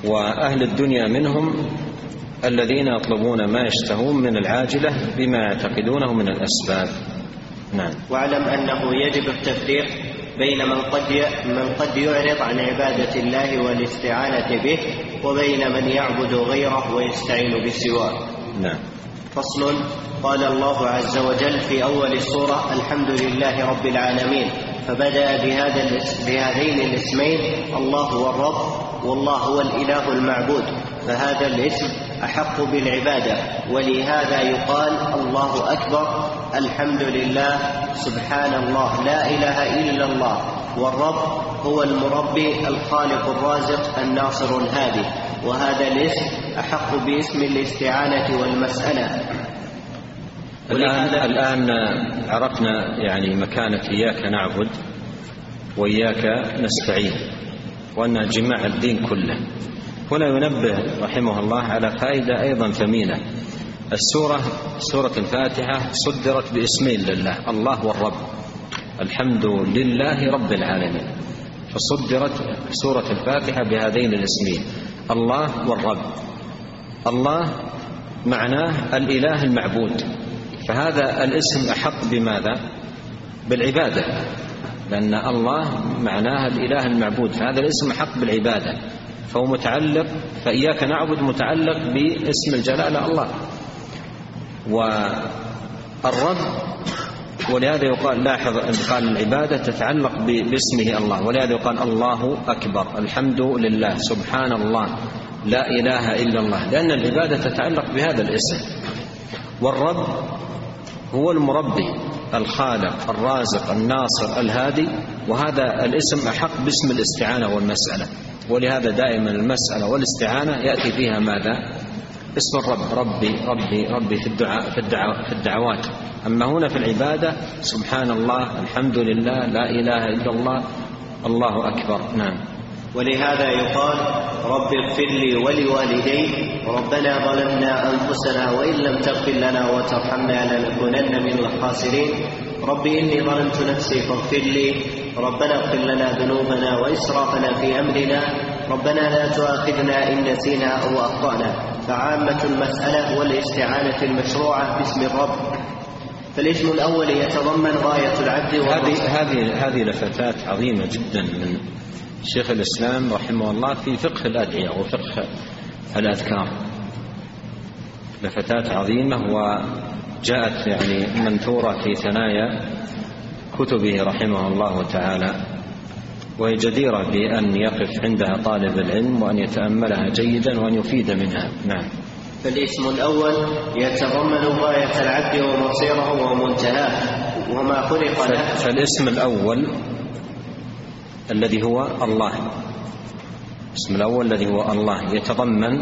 وأهل الدنيا منهم الذين يطلبون ما يشتهون من العاجلة بما يعتقدونه من الأسباب. نعم. واعلم أنه يجب التفريق بين من قد من قد يعرض عن عبادة الله والاستعانة به وبين من يعبد غيره ويستعين بسواه. نعم. فصل قال الله عز وجل في أول السورة الحمد لله رب العالمين. فبدأ بهذا بهذين الاسمين الله هو الرب والله هو الإله المعبود فهذا الاسم أحق بالعبادة ولهذا يقال الله أكبر الحمد لله سبحان الله لا إله إلا الله والرب هو المربي الخالق الرازق الناصر الهادي وهذا الاسم أحق باسم الاستعانة والمسألة. الآن الآن عرفنا يعني مكانة إياك نعبد وإياك نستعين. وأن جماع الدين كله. هنا ينبه رحمه الله على فائدة أيضا ثمينة. السورة سورة الفاتحة صدرت باسمين لله الله والرب. الحمد لله رب العالمين. فصدرت سورة الفاتحة بهذين الاسمين الله والرب. الله معناه الإله المعبود. فهذا الاسم أحق بماذا؟ بالعبادة. لأن الله معناها الإله المعبود فهذا الاسم أحق بالعبادة فهو متعلق فإياك نعبد متعلق باسم الجلالة الله. والرب ولهذا يقال لاحظ قال العبادة تتعلق باسمه الله ولهذا يقال الله أكبر الحمد لله سبحان الله لا إله إلا الله لأن العبادة تتعلق بهذا الاسم. والرب هو المربي. الخالق الرازق الناصر الهادي وهذا الاسم أحق باسم الاستعانة والمسألة. ولهذا دائما المسألة والاستعانة يأتي فيها ماذا؟ اسم الرب ربي ربي ربي في الدعاء في الدعاء في الدعوات. أما هنا في العبادة سبحان الله الحمد لله لا إله إلا الله الله أكبر. نعم. ولهذا يقال رب اغفر لي ولوالدي ربنا ظلمنا أنفسنا وإن لم تغفر لنا وترحمنا لنكونن من الخاسرين. رب إني ظلمت نفسي فاغفر لي. ربنا اغفر لنا ذنوبنا وإسرافنا في أمرنا. ربنا لا تؤاخذنا إن نسينا أو أخطأنا. فعامة المسألة والاستعانة المشروعة باسم الرب. فالاسم الأول يتضمن غاية العبد هذه هذه هذه لفتات عظيمة جدا من شيخ الإسلام رحمه الله في فقه الأدعية وفقه الأذكار. لفتات عظيمة وجاءت يعني منثورة في ثنايا كتبه رحمه الله تعالى وهي جديرة بأن يقف عندها طالب العلم وأن يتأملها جيدا وأن يفيد منها. نعم. فالاسم الأول يتضمن غاية العبد ومصيره ومنتهاه وما خلق له. فالاسم الأول الذي هو الله. الاسم الأول الذي هو الله. يتضمن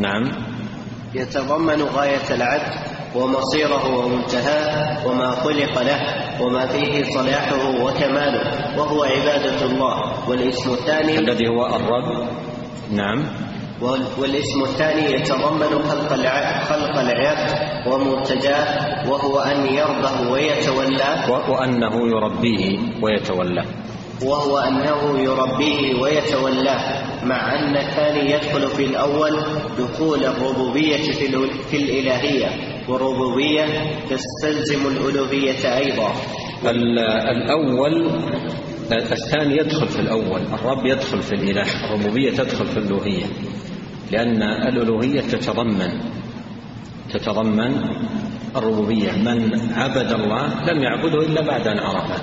نعم. يتضمن غاية العبد ومصيره ومنتهاه وما خلق له وما فيه صلاحه وكماله وهو عبادة الله. والاسم الثاني الذي هو الرب. نعم. والاسم الثاني يتضمن خلق العبد خلق العبد ومرتجاه وهو أن يربه ويتولاه. وأنه يربيه ويتولاه. وهو انه يربيه ويتولاه مع أن الثاني يدخل في الأول دخول الربوبية في, الإلهية والربوبية تستلزم الألوهية أيضا. الأول الثاني يدخل في الأول الرب يدخل في الإله الربوبية تدخل في الألوهية لأن الألوهية تتضمن تتضمن الربوبية. من عبد الله لم يعبده إلا بعد أن عرفه.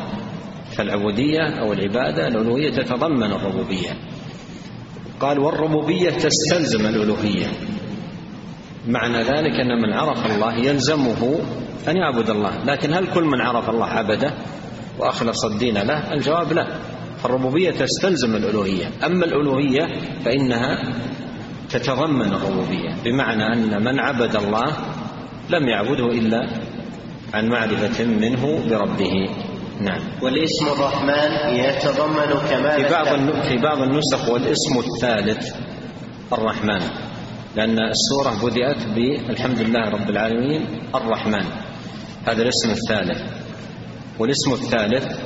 فالعبودية أو العبادة الألوهية تتضمن الربوبية. قال والربوبية تستلزم الألوهية. معنى ذلك أن من عرف الله يلزمه أن يعبد الله. لكن هل كل من عرف الله عبده وأخلص الدين له؟ الجواب لا. فالربوبية تستلزم الألوهية. أما الألوهية فإنها تتضمن الربوبية. بمعنى أن من عبد الله لم يعبده إلا عن معرفة منه بربه. نعم. والاسم الرحمن يتضمن كمال في بعض في بعض النسخ والاسم الثالث الرحمن لأن السورة بدأت بالحمد لله رب العالمين الرحمن. هذا الاسم الثالث. والاسم الثالث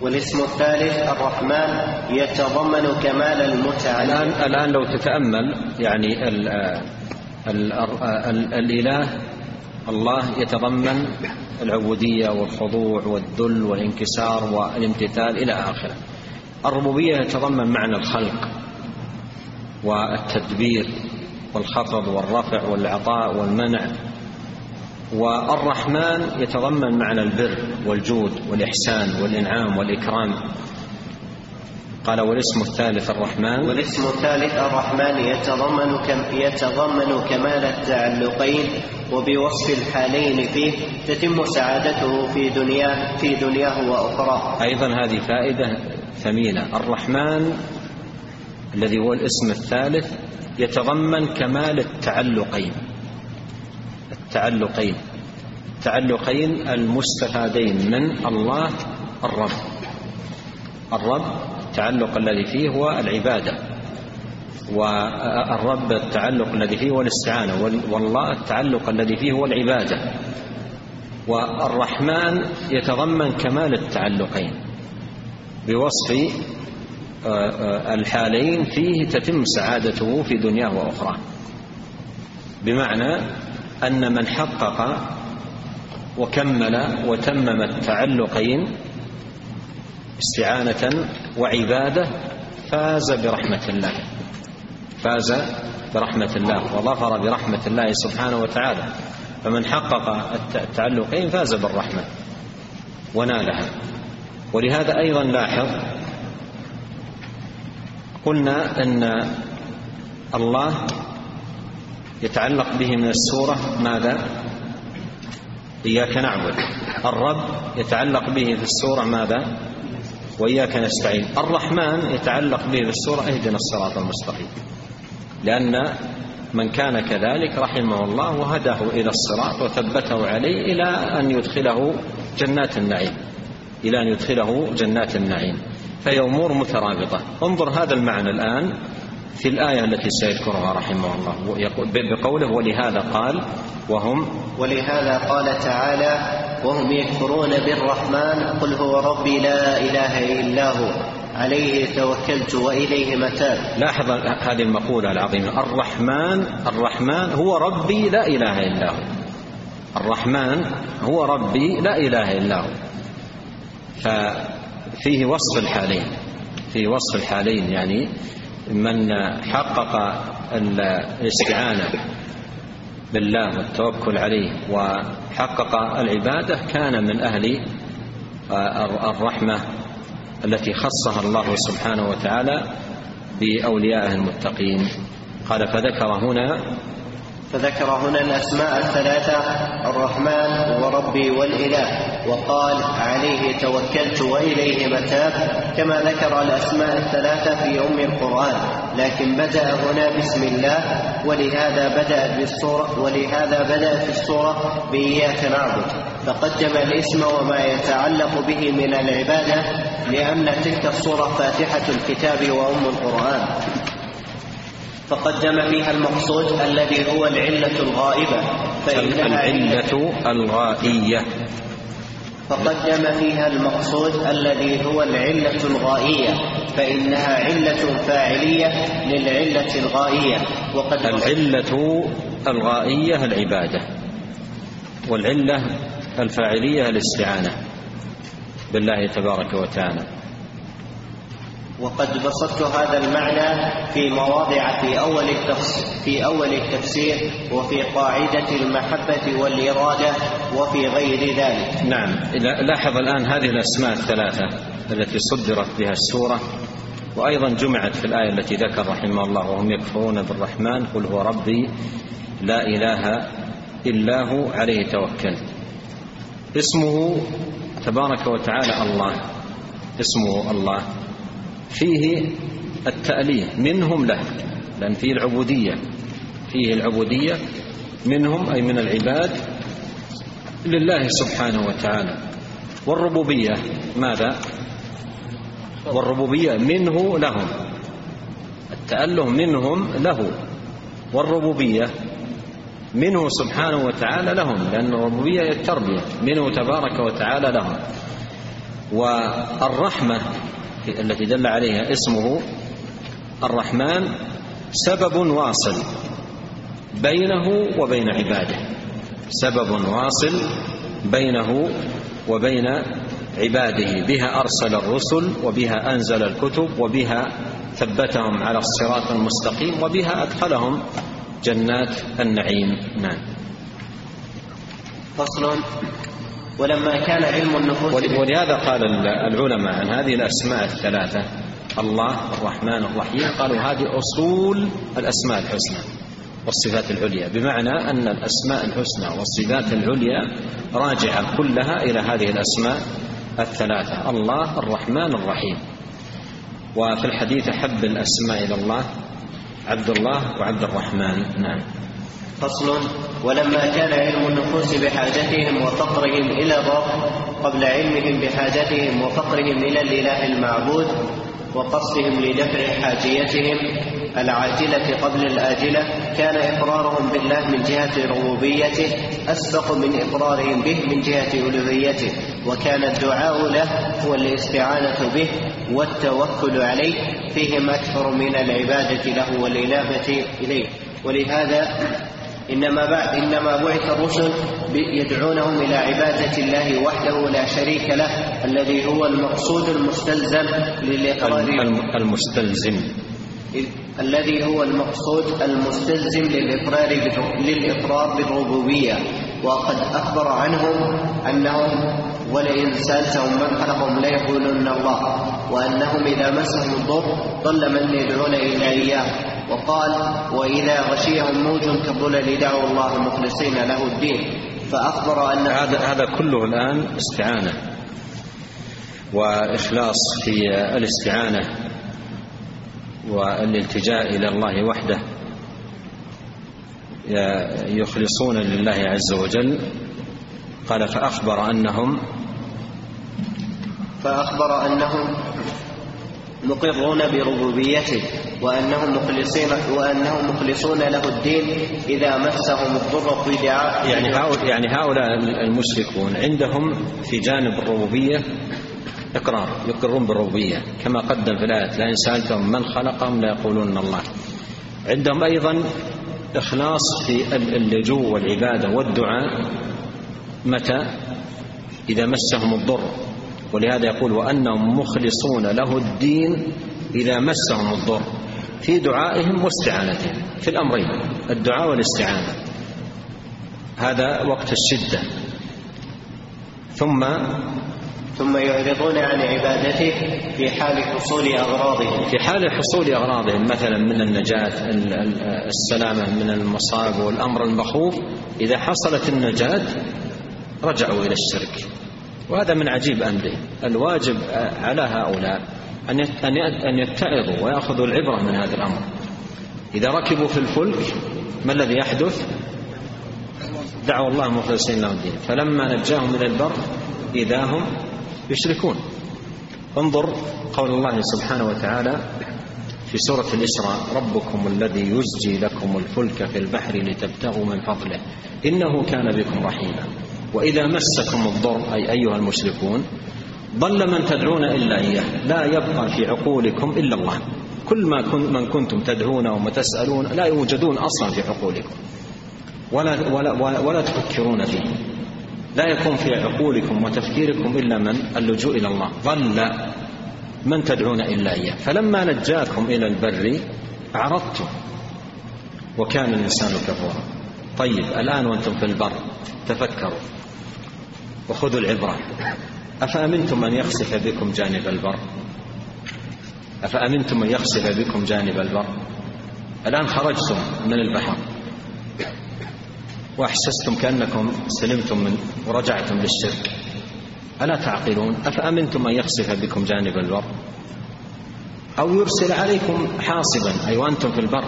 والاسم الثالث الرحمن يتضمن كمال المتعلق الآن الآن لو تتأمل يعني ال ال ال الإله الله يتضمن العبودية والخضوع والذل والانكسار والامتثال إلى آخره. الربوبية يتضمن معنى الخلق والتدبير والخفض والرفع والعطاء والمنع. والرحمن يتضمن معنى البر والجود والإحسان والإنعام والإكرام. قال والاسم الثالث الرحمن والاسم الثالث الرحمن يتضمن كم يتضمن كمال التعلقين وبوصف الحالين فيه تتم سعادته في دنياه في دنياه واخراه. أيضا هذه فائدة ثمينة، الرحمن الذي هو الاسم الثالث يتضمن كمال التعلقين. التعلقين التعلقين المستفادين من الله الرب. الرب التعلق الذي فيه هو العبادة. والرب التعلق الذي فيه هو الاستعانة. والله التعلق الذي فيه هو العبادة. والرحمن يتضمن كمال التعلقين. بوصف آه، آه، الحالين فيه تتم سعادته في دنياه وأخراه. بمعنى أن من حقق وكمل وتمم التعلقين استعانة وعبادة فاز برحمة الله فاز برحمة الله وظفر برحمة الله سبحانه وتعالى فمن حقق التعلقين فاز بالرحمة ونالها ولهذا أيضا لاحظ قلنا أن الله يتعلق به من السورة ماذا؟ إياك نعبد الرب يتعلق به في السورة ماذا؟ وإياك نستعين. الرحمن يتعلق به بالسورة اهدنا الصراط المستقيم. لأن من كان كذلك رحمه الله وهداه إلى الصراط وثبته عليه إلى أن يدخله جنات النعيم. إلى أن يدخله جنات النعيم. فهي أمور مترابطة. انظر هذا المعنى الآن. في الآية التي سيذكرها رحمه الله. بقوله ولهذا قال وهم ولهذا قال تعالى وهم يكفرون بالرحمن قل هو ربي لا إله إلا هو. عليه توكلت وإليه متاب. لاحظ هذه المقولة العظيمة. الرحمن الرحمن هو ربي لا إله إلا هو. الرحمن هو ربي لا إله إلا هو. ففيه وصف الحالين. فيه وصف الحالين يعني من حقق الاستعانة بالله والتوكل عليه وحقق العبادة كان من أهل الرحمة التي خصها الله سبحانه وتعالى بأوليائه المتقين. قال فذكر هنا فذكر هنا الأسماء الثلاثة الرحمن وربي والإله وقال عليه توكلت وإليه متاب كما ذكر الأسماء الثلاثة في أم القرآن. لكن بدأ هنا بسم الله ولهذا بدأ بالصورة ولهذا بدأ في الصورة بإياك نعبد. فقدم الاسم وما يتعلق به من العبادة لأن تلك الصورة فاتحة الكتاب وأم القرآن. فقدم فيها المقصود الذي هو العلة الغائبة العلة الغائية. فقدم فيها المقصود الذي هو العلة الغائية فإنها علة فاعلية للعلة الغائية. وقد العلة الغائية العبادة والعلة الفاعلية الاستعانة بالله تبارك وتعالى. وقد بسطت هذا المعنى في مواضع في أول في أول التفسير وفي قاعدة المحبة والإرادة وفي غير ذلك. نعم، لاحظ الآن هذه الأسماء الثلاثة التي صدرت بها السورة وأيضا جمعت في الآية التي ذكر رحمه الله وهم يكفرون بالرحمن قل هو ربي لا إله إلا هو عليه توكلت. اسمه تبارك وتعالى الله اسمه الله فيه التأليه منهم له لأن فيه العبودية. فيه العبودية منهم أي من العباد لله سبحانه وتعالى. والربوبية ماذا؟ والربوبية منه لهم. التأله منهم له. والربوبية منه سبحانه وتعالى لهم لأن الربوبية هي التربية منه تبارك وتعالى لهم. والرحمة التي دل عليها اسمه الرحمن سبب واصل بينه وبين عباده. سبب واصل بينه وبين عباده. بها أرسل الرسل وبها أنزل الكتب وبها ثبتهم على الصراط المستقيم وبها أدخلهم جنات النعيم. نعم. فصل ولما كان علم النفوس ولهذا قال العلماء عن هذه الأسماء الثلاثة الله الرحمن الرحيم قالوا هذه أصول الأسماء الحسنى والصفات العليا. بمعنى أن الأسماء الحسنى والصفات العليا راجعة كلها إلى هذه الأسماء الثلاثة الله الرحمن الرحيم. وفي الحديث أحب الأسماء إلى الله عبد الله وعبد الرحمن. نعم. فصل ولما كان علم النفوس بحاجتهم وفقرهم إلى الرب قبل علمهم بحاجتهم وفقرهم إلى الإله المعبود وقصدهم لدفع حاجيتهم العاجلة قبل الآجلة كان إقرارهم بالله من جهة ربوبيته أسبق من إقرارهم به من جهة ألوهيته وكان الدعاء له هو الاستعانة به والتوكل عليه فيهم أكثر من العبادة له والإنابة إليه. ولهذا إنما بعد إنما بعث الرسل يدعونهم إلى عبادة الله وحده لا شريك له الذي هو المقصود المستلزم للإقرار. المستلزم. الذي هو المقصود المستلزم للإقرار للإقرار بالربوبية. وقد أخبر عنهم أنهم ولئن سألتهم من خلقهم ليقولن الله وأنهم إذا مسهم الضر ضل من يدعون إلى إياه. وقال وإذا غشيهم موج كالظلل دعوا الله مخلصين له الدين. فأخبر أن هذا هذا كله الآن استعانة وإخلاص في الاستعانة والالتجاء إلى الله وحده. يخلصون لله عز وجل. قال فأخبر أنهم فأخبر أنهم مقرون بربوبيته وأنهم مخلصين وأنهم مخلصون له الدين إذا مسهم الضر في دعاء يعني يعني هؤلاء المشركون عندهم في جانب الربوبية إقرار يقرون بالربوبية كما قدم في الآية لئن سألتهم من خلقهم ليقولون الله. عندهم أيضا إخلاص في اللجوء والعبادة والدعاء متى؟ إذا مسهم الضر. ولهذا يقول وأنهم مخلصون له الدين إذا مسهم الضر في دعائهم واستعانتهم في الأمرين الدعاء والاستعانة. هذا وقت الشدة. ثم ثم يعرضون عن عبادته في حال حصول أغراضهم. في حال حصول أغراضهم مثلا من النجاة السلامة من المصائب والأمر المخوف إذا حصلت النجاة رجعوا إلى الشرك. وهذا من عجيب أمره الواجب على هؤلاء أن أن يتعظوا ويأخذوا العبرة من هذا الأمر. إذا ركبوا في الفلك ما الذي يحدث؟ دعوا الله مخلصين له الدين. فلما نجاهم إلى البر إذا هم يشركون. انظر قول الله سبحانه وتعالى في سورة الإسراء ربكم الذي يزجي لكم الفلك في البحر لتبتغوا من فضله إنه كان بكم رحيما. وإذا مسكم الضر أي أيها المشركون ضل من تدعون إلا إياه لا يبقى في عقولكم إلا الله. كل ما كن من كنتم تدعونه وتسألون لا يوجدون أصلا في عقولكم. ولا, ولا, ولا, تفكرون فيه. لا يكون في عقولكم وتفكيركم إلا من؟ اللجوء إلى الله. ضل من تدعون إلا إياه. فلما نجاكم إلى البر أعرضتم وكان الإنسان كفورا. طيب الآن وأنتم في البر تفكروا. وخذوا العبرة. أفأمنتم أن يخسف بكم جانب البر؟ أفأمنتم أن يخسف بكم جانب البر؟ الآن خرجتم من البحر. وأحسستم كأنكم سلمتم من ورجعتم للشرك. ألا تعقلون؟ أفأمنتم أن يخسف بكم جانب البر؟ أو يرسل عليكم حاصبا أي وأنتم في البر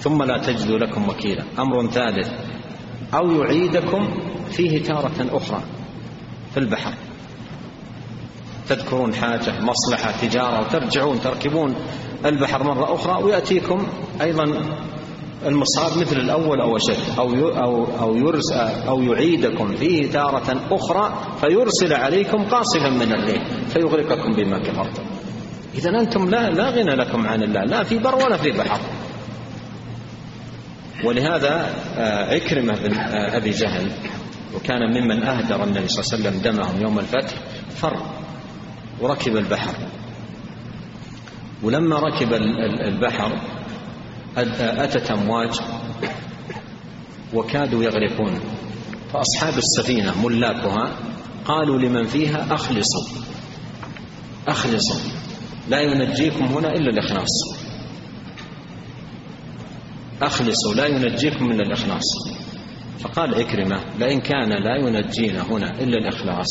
ثم لا تجدوا لكم وكيلا. أمر ثالث. أو يعيدكم فيه تارة أخرى. في البحر تذكرون حاجة مصلحة تجارة وترجعون تركبون البحر مرة أخرى ويأتيكم أيضا المصاب مثل الأول أو أشد أو أو أو يرس أو يعيدكم فيه تارة أخرى فيرسل عليكم قاصفا من الريح فيغرقكم بما كفرتم. إذا أنتم لا لا غنى لكم عن الله لا في بر ولا في بحر. ولهذا آه، عكرمة بن آه، أبي جهل وكان ممن أهدر النبي صلى الله عليه وسلم دمهم يوم الفتح فر وركب البحر. ولما ركب البحر أتت أمواج وكادوا يغرقون. فأصحاب السفينة ملاكها قالوا لمن فيها أخلصوا أخلصوا. لا ينجيكم هنا إلا الإخلاص. أخلصوا لا ينجيكم إلا الإخلاص. فقال عكرمة لئن كان لا ينجينا هنا إلا الإخلاص.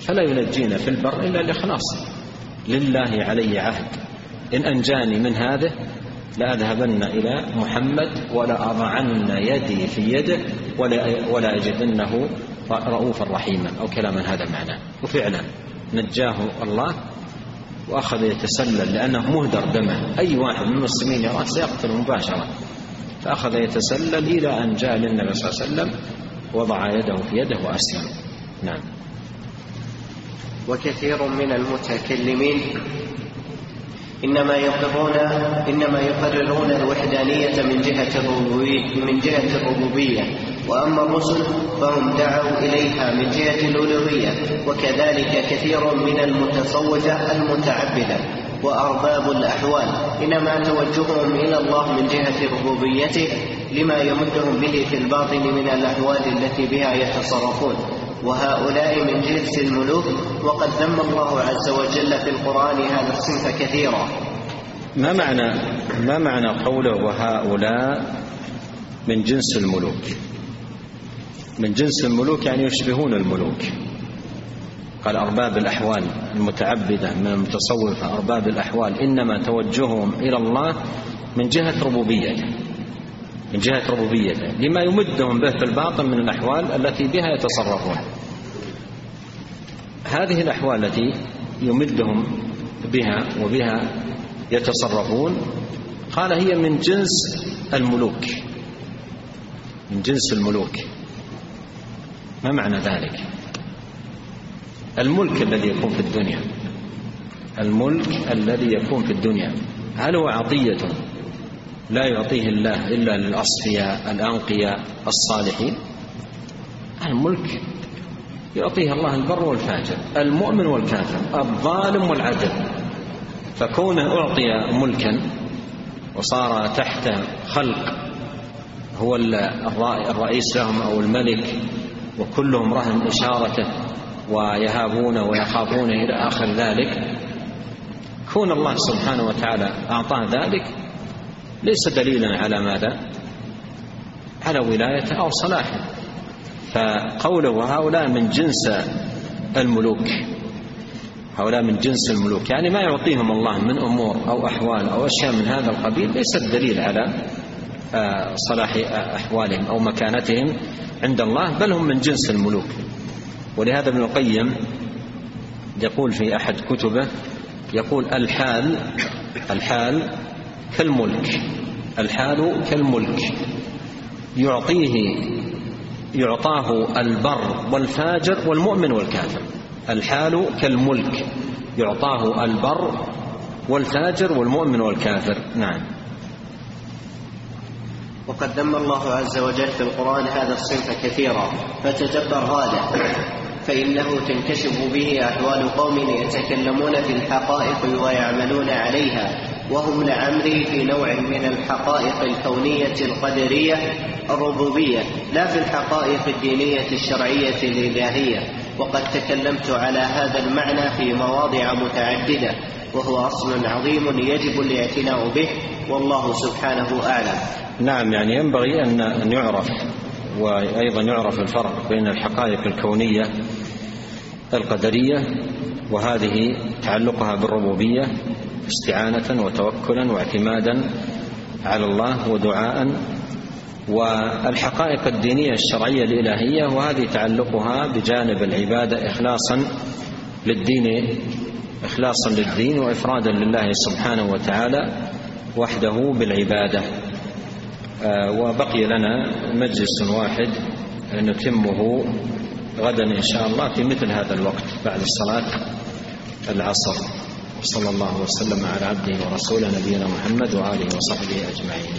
فلا ينجينا في البر إلا الإخلاص. لله علي عهد إن أنجاني من هذا لأذهبن إلى محمد ولا أضعن يدي في يده ولا, ولا أجدنه رؤوفا رحيما. أو كلاما هذا معناه وفعلا نجاه الله وأخذ يتسلل لأنه مهدر دمه. أي واحد من المسلمين يراه سيقتل مباشرة. فأخذ يتسلل إلى أن جاء للنبي صلى الله عليه وسلم وضع يده في يده وأسلم. نعم. وكثير من المتكلمين إنما يقرون إنما يقررون الوحدانية من جهة الربوبية من جهة الربوبية. وأما الرسل فهم دعوا إليها من جهة الألوهية وكذلك كثير من المتصوفة المتعبدة. وأرباب الأحوال. إنما توجههم إلى الله من جهة ربوبيته لما يمدهم به في الباطن من الأحوال التي بها يتصرفون. وهؤلاء من جنس الملوك وقد ذم الله عز وجل في القرآن هذا الصنف كثيرا. ما معنى ما معنى قوله وهؤلاء من جنس الملوك؟ من جنس الملوك يعني يشبهون الملوك. قال أرباب الأحوال المتعبدة من المتصوفة أرباب الأحوال إنما توجههم إلى الله من جهة ربوبيته من جهة ربوبيته لما يمدهم به في الباطن من الأحوال التي بها يتصرفون. هذه الأحوال التي يمدهم بها وبها يتصرفون قال هي من جنس الملوك من جنس الملوك. ما معنى ذلك؟ الملك الذي يكون في الدنيا. الملك الذي يكون في الدنيا. هل هو عطية؟ لا يعطيه الله إلا للأصفياء الأنقياء الصالحين. الملك يعطيه الله البر والفاجر المؤمن والكافر الظالم والعدل فكونه أعطي ملكا وصار تحت خلق هو الرئيس لهم أو الملك وكلهم رهن إشارته. ويهابونه ويخافونه إلى آخر ذلك. كون الله سبحانه وتعالى أعطاه ذلك ليس دليلا على ماذا؟ على ولايته أو صلاحه فقوله وهؤلاء من جنس الملوك هؤلاء من جنس الملوك يعني ما يعطيهم الله من أمور أو أحوال أو أشياء من هذا القبيل ليس الدليل على آه، صلاح أحوالهم أو مكانتهم عند الله بل هم من جنس الملوك. ولهذا ابن القيم يقول في أحد كتبه يقول الحال الحال كالملك الحال كالملك. يعطيه يعطاه البر والفاجر والمؤمن والكافر. الحال كالملك. يعطاه البر والفاجر والمؤمن والكافر. نعم. وقد ذم الله عز وجل في القرآن هذا الصنف كثيرا فتدبر هذا فإنه تنكشف به أحوال قوم يتكلمون في الحقائق ويعملون عليها وهم لعمري في نوع من الحقائق الكونية القدرية الربوبية لا في الحقائق الدينية الشرعية الإلهية. وقد تكلمت على هذا المعنى في مواضع متعددة وهو أصل عظيم يجب الاعتناء به والله سبحانه أعلم. نعم يعني ينبغي أن يعرف وأيضا يعرف الفرق بين الحقائق الكونية القدرية وهذه تعلقها بالربوبية استعانة وتوكلا واعتمادا على الله ودعاء. والحقائق الدينية الشرعية الإلهية وهذه تعلقها بجانب العبادة إخلاصا للدين إخلاصا للدين وإفرادا لله سبحانه وتعالى وحده بالعبادة. وبقي لنا مجلس واحد نتمه غدا إن شاء الله في مثل هذا الوقت بعد صلاة العصر. وصلى الله وسلم على عبده ورسوله نبينا محمد وآله وصحبه أجمعين.